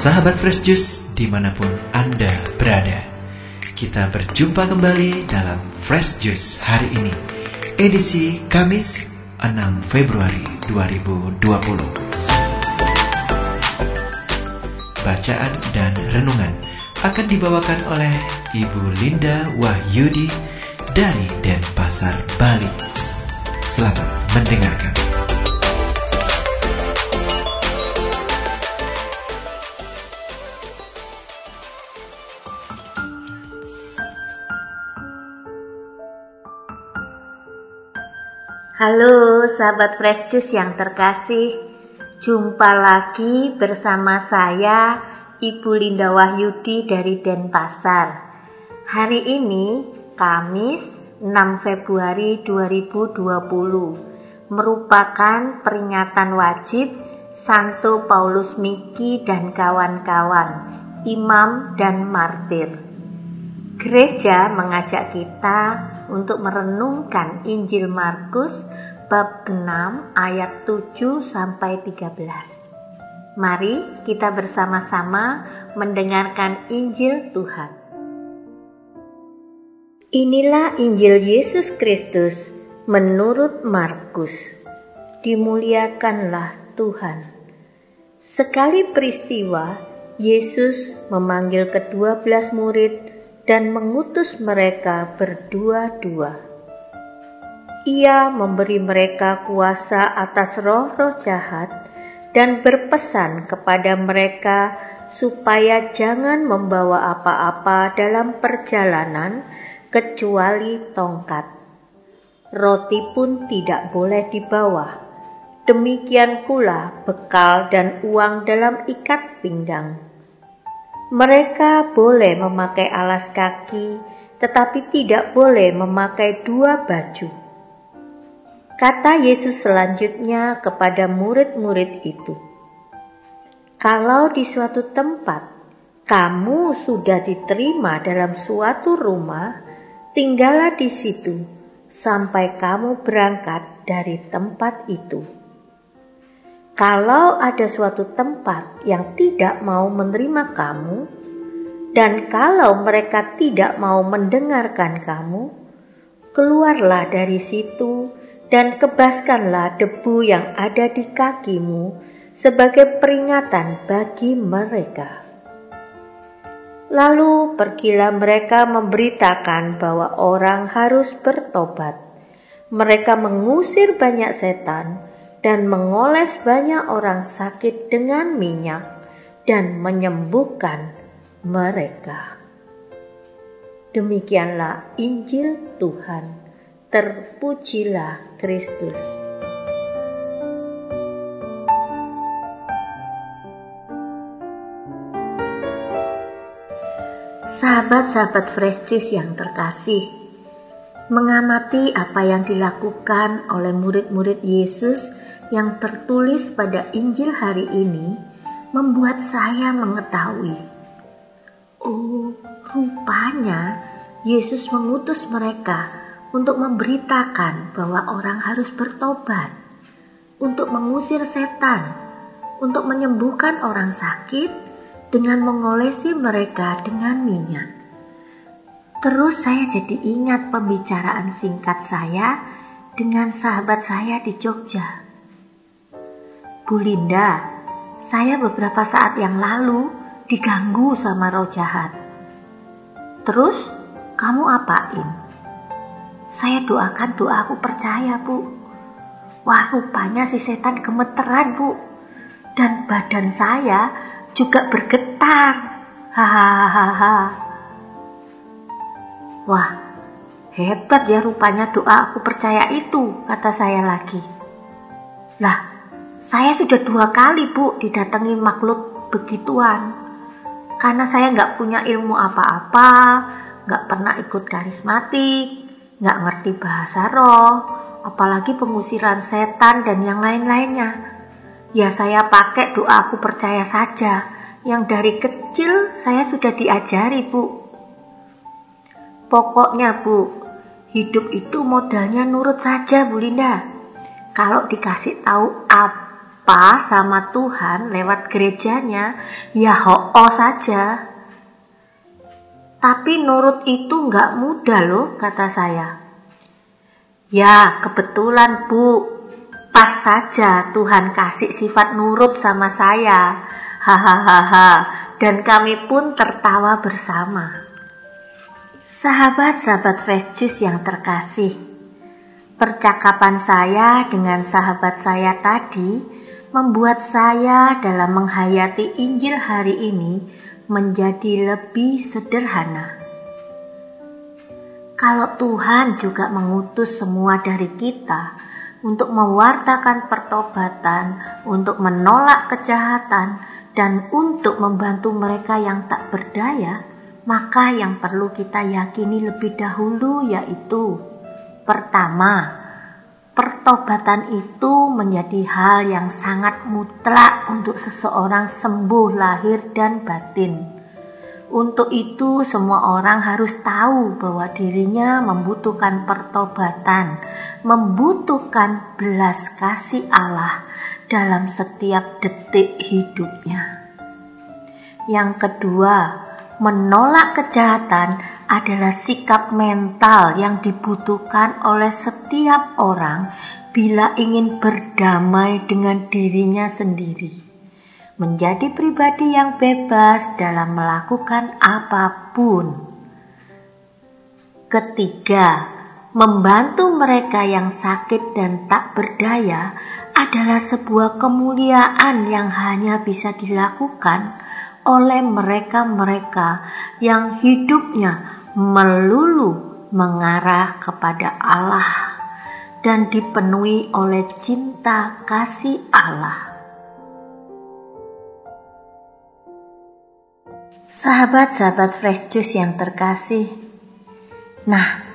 Sahabat Fresh Juice di mana pun Anda berada. Kita berjumpa kembali dalam Fresh Juice hari ini. Edisi Kamis 6 Februari 2020 Bacaan dan renungan akan dibawakan oleh Ibu Linda Wahyudi dari Denpasar, Bali. Selamat mendengarkan Halo sahabat Fresh Juice yang terkasih. Jumpa lagi bersama saya Ibu Linda Wahyudi dari Denpasar. Hari ini Kamis 6 Februari 2020 Merupakan peringatan wajib Santo Paulus Miki dan kawan-kawan Imam dan Martir. Gereja mengajak kita untuk merenungkan Injil Markus bab 6 ayat 7 sampai 13. Mari kita bersama-sama mendengarkan Injil Tuhan. Inilah Injil Yesus Kristus menurut Markus. Dimuliakanlah Tuhan. Sekali peristiwa, Yesus memanggil kedua belas murid dan mengutus mereka berdua-dua. Ia memberi mereka kuasa atas roh-roh jahat dan berpesan kepada mereka supaya jangan membawa apa-apa dalam perjalanan kecuali tongkat. Roti pun tidak boleh dibawa. Demikian pula bekal dan uang dalam ikat pinggang mereka boleh memakai alas kaki, tetapi tidak boleh memakai dua baju. Kata Yesus selanjutnya kepada murid-murid itu, "Kalau di suatu tempat kamu sudah diterima dalam suatu rumah, tinggallah di situ sampai kamu berangkat dari tempat itu." Kalau ada suatu tempat yang tidak mau menerima kamu, dan kalau mereka tidak mau mendengarkan kamu, keluarlah dari situ dan kebaskanlah debu yang ada di kakimu sebagai peringatan bagi mereka. Lalu pergilah mereka memberitakan bahwa orang harus bertobat. Mereka mengusir banyak setan dan mengoles banyak orang sakit dengan minyak dan menyembuhkan mereka. Demikianlah Injil Tuhan. Terpujilah Kristus. Sahabat-sahabat Fresh Juice yang terkasih, mengamati apa yang dilakukan oleh murid-murid Yesus yang tertulis pada Injil hari ini membuat saya mengetahui. Oh, rupanya Yesus mengutus mereka untuk memberitakan bahwa orang harus bertobat, untuk mengusir setan, untuk menyembuhkan orang sakit dengan mengolesi mereka dengan minyak. Terus saya jadi ingat pembicaraan singkat saya dengan sahabat saya di Jogja. Bu Linda, saya beberapa saat yang lalu diganggu sama roh jahat. Terus kamu apain? Saya doakan doa aku percaya bu. Wah rupanya si setan gemeteran bu. Dan badan saya juga bergetar. Hahaha. Wah hebat ya rupanya doa aku percaya itu kata saya lagi. Lah saya sudah dua kali bu didatangi makhluk begituan. Karena saya nggak punya ilmu apa-apa, nggak pernah ikut karismatik, nggak ngerti bahasa roh, apalagi pengusiran setan dan yang lain-lainnya. Ya saya pakai doa aku percaya saja, yang dari kecil saya sudah diajari bu. Pokoknya bu, hidup itu modalnya nurut saja Bu Linda. Kalau dikasih tahu apa apa sama Tuhan lewat gerejanya, ya ho saja. Tapi nurut itu nggak mudah loh, kata saya. Ya, kebetulan bu, pas saja Tuhan kasih sifat nurut sama saya. Hahaha, dan kami pun tertawa bersama. Sahabat-sahabat Juice yang terkasih, percakapan saya dengan sahabat saya tadi membuat saya dalam menghayati Injil hari ini menjadi lebih sederhana. Kalau Tuhan juga mengutus semua dari kita untuk mewartakan pertobatan, untuk menolak kejahatan, dan untuk membantu mereka yang tak berdaya, maka yang perlu kita yakini lebih dahulu yaitu pertama, pertobatan itu menjadi hal yang sangat mutlak untuk seseorang sembuh lahir dan batin. Untuk itu, semua orang harus tahu bahwa dirinya membutuhkan pertobatan, membutuhkan belas kasih Allah dalam setiap detik hidupnya. Yang kedua, menolak kejahatan adalah sikap mental yang dibutuhkan oleh setiap orang bila ingin berdamai dengan dirinya sendiri, menjadi pribadi yang bebas dalam melakukan apa pun. Ketiga, membantu mereka yang sakit dan tak berdaya adalah sebuah kemuliaan yang hanya bisa dilakukan oleh mereka-mereka yang hidupnya melulu mengarah kepada Allah dan dipenuhi oleh cinta kasih Allah. Sahabat-sahabat Fresh Juice yang terkasih, nah,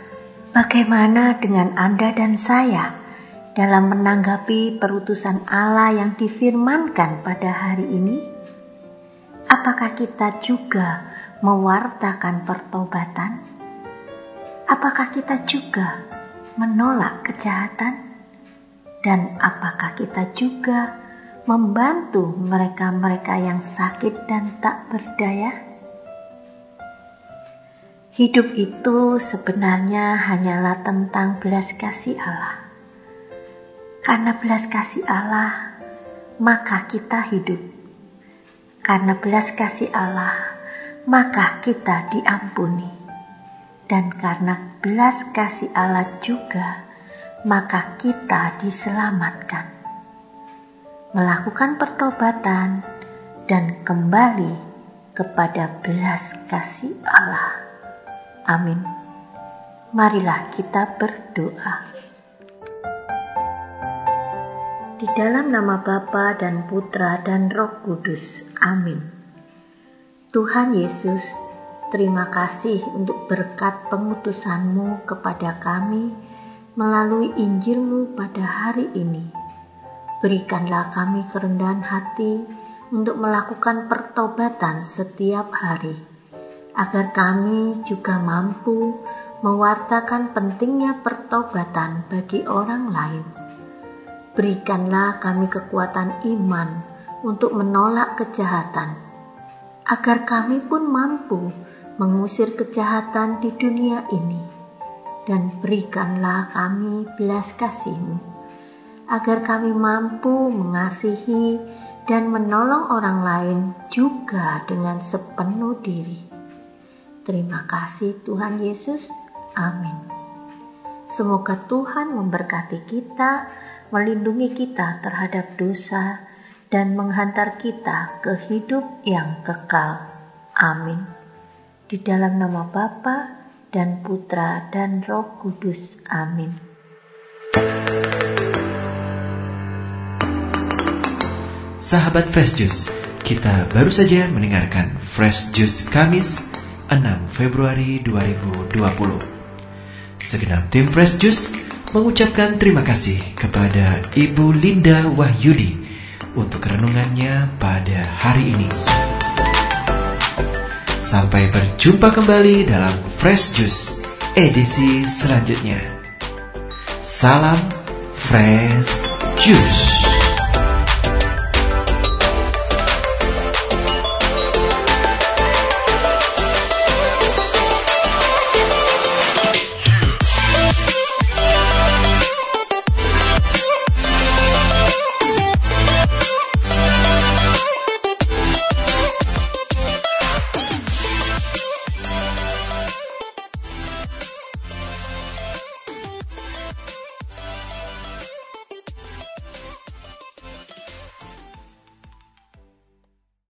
bagaimana dengan Anda dan saya dalam menanggapi perutusan Allah yang difirmankan pada hari ini? Apakah kita juga mewartakan pertobatan? Apakah kita juga menolak kejahatan? Dan apakah kita juga membantu mereka-mereka yang sakit dan tak berdaya? Hidup itu sebenarnya hanyalah tentang belas kasih Allah. Karena belas kasih Allah, maka kita hidup. Karena belas kasih Allah, maka kita diampuni. Dan karena belas kasih Allah juga, maka kita diselamatkan. Melakukan pertobatan dan kembali kepada belas kasih Allah. Amin. Marilah kita berdoa. Di dalam nama Bapa dan Putra dan Roh Kudus. Amin. Tuhan Yesus, terima kasih untuk berkat pengutusanmu kepada kami melalui Injilmu pada hari ini. Berikanlah kami kerendahan hati untuk melakukan pertobatan setiap hari, agar kami juga mampu mewartakan pentingnya pertobatan bagi orang lain. Berikanlah kami kekuatan iman untuk menolak kejahatan agar kami pun mampu mengusir kejahatan di dunia ini. Dan berikanlah kami belas kasih-Mu, agar kami mampu mengasihi dan menolong orang lain juga dengan sepenuh diri. Terima kasih Tuhan Yesus. Amin. Semoga Tuhan memberkati kita, melindungi kita terhadap dosa, dan menghantar kita ke hidup yang kekal. Amin. Di dalam nama Bapa dan Putra dan Roh Kudus. Amin. Sahabat Fresh Juice, kita baru saja mendengarkan Fresh Juice Kamis 6 Februari 2020. Segenap tim Fresh Juice mengucapkan terima kasih kepada Ibu Linda Wahyudi untuk renungannya pada hari ini. Sampai berjumpa kembali dalam Fresh Juice edisi selanjutnya. Salam Fresh Juice.